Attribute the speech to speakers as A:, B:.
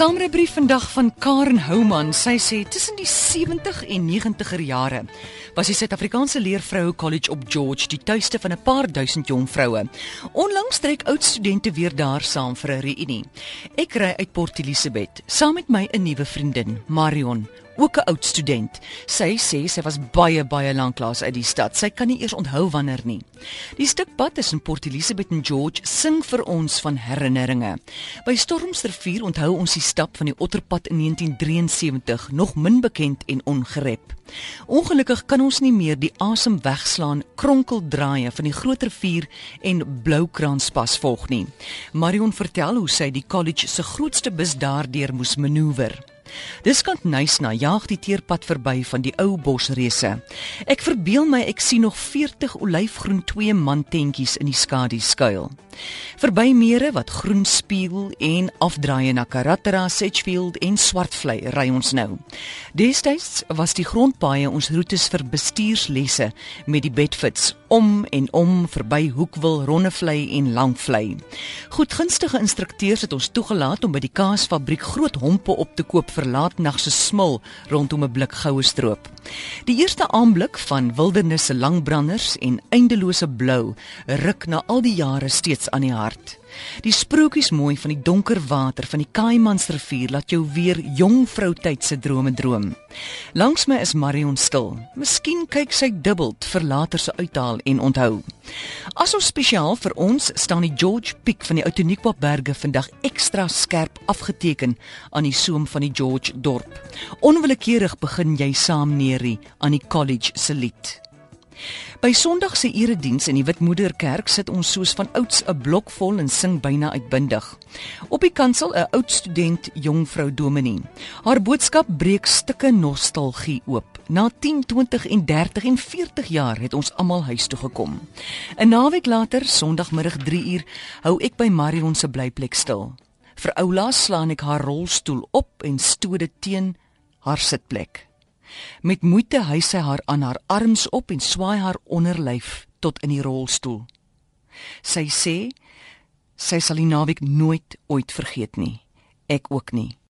A: Saamrebrief vandag van Karen Houman. Sy sê tussen die 70 en 90er jare was die Suid-Afrikaanse Leervroue College op George die tuiste van 'n paar duisend jong vroue. Onlangs trek oud studente weer daar saam vir 'n reunie. Ek ry uit Port Elizabeth saam met my 'n nuwe vriendin, Marion ook 'n oud student. Sy sê sy was baie baie lank lank uit die stad. Sy kan nie eers onthou wanneer nie. Die stuk pad tussen Port Elizabeth en George sing vir ons van herinneringe. By Stormsrivier onthou ons die stap van die Otterpad in 1973, nog min bekend en ongerep. Ongelukkig kan ons nie meer die asem wegslaan kronkeldraaie van die groot rivier en Bloukraanspas volg nie. Marion vertel hoe sy die college se grootste bus daardeur moes manoeuvreer. Dis kant Nysna jaag die teerpad verby van die ou bosreuse. Ek verbeel my ek sien nog 40 olyfgroen twee man tentjies in die skadu skuil. Verby mere wat groen spieël en afdraai na Karatara, Sedgefield en Swartvlei ry ons nou. Destyds was die grondpaaie ons roetes vir bestuurslesse met die Bedfords om en om verby Hoekwil, Ronnevlei en Langvlei. Goedgunstige instrukteurs het ons toegelaat om by die kaasfabriek groot hompe op te koop vir laatnagse smil rondom 'n blik goue stroop. Die eerste aanblik van wildernisse langbranders en eindelose blou ruk na al die jare steeds aan die hart. Die sprokies mooi van die donker water van die Kaimansrivier laat jou weer jong vrou tyd se drome droom. Langs my is Marion stil. Miskien kyk sy dubbeld vir later se uithaal en onthou. Aso spesiaal vir ons staan die George Peak van die Outeniqua berge vandag ekstra skerp afgeteken aan die soem van die George dorp. Onwillekeurig begin jy saam neerie aan die college se lied. By Sondag se erediens in die Witmoederkerk sit ons soos van ouds 'n blok vol en sing byna uitbundig. Op die kansel 'n oud student, jongvrou Dominee. Haar boodskap breek stukke nostalgie oop. Na 10, 20 en 30 en 40 jaar het ons almal huis toe gekom. 'n Naweek later, Sondagmiddag 3uur, hou ek by Marion se blyplek stil. Vir Oula slaan ek haar rolstoel op en stoot dit teen haar sitplek. Met moeite hy sy haar aan haar arms op en swaai haar onderlyf tot in die rolstoel. Sy sê sy sal die naweek nooit ooit vergeet nie. Ek ook nie.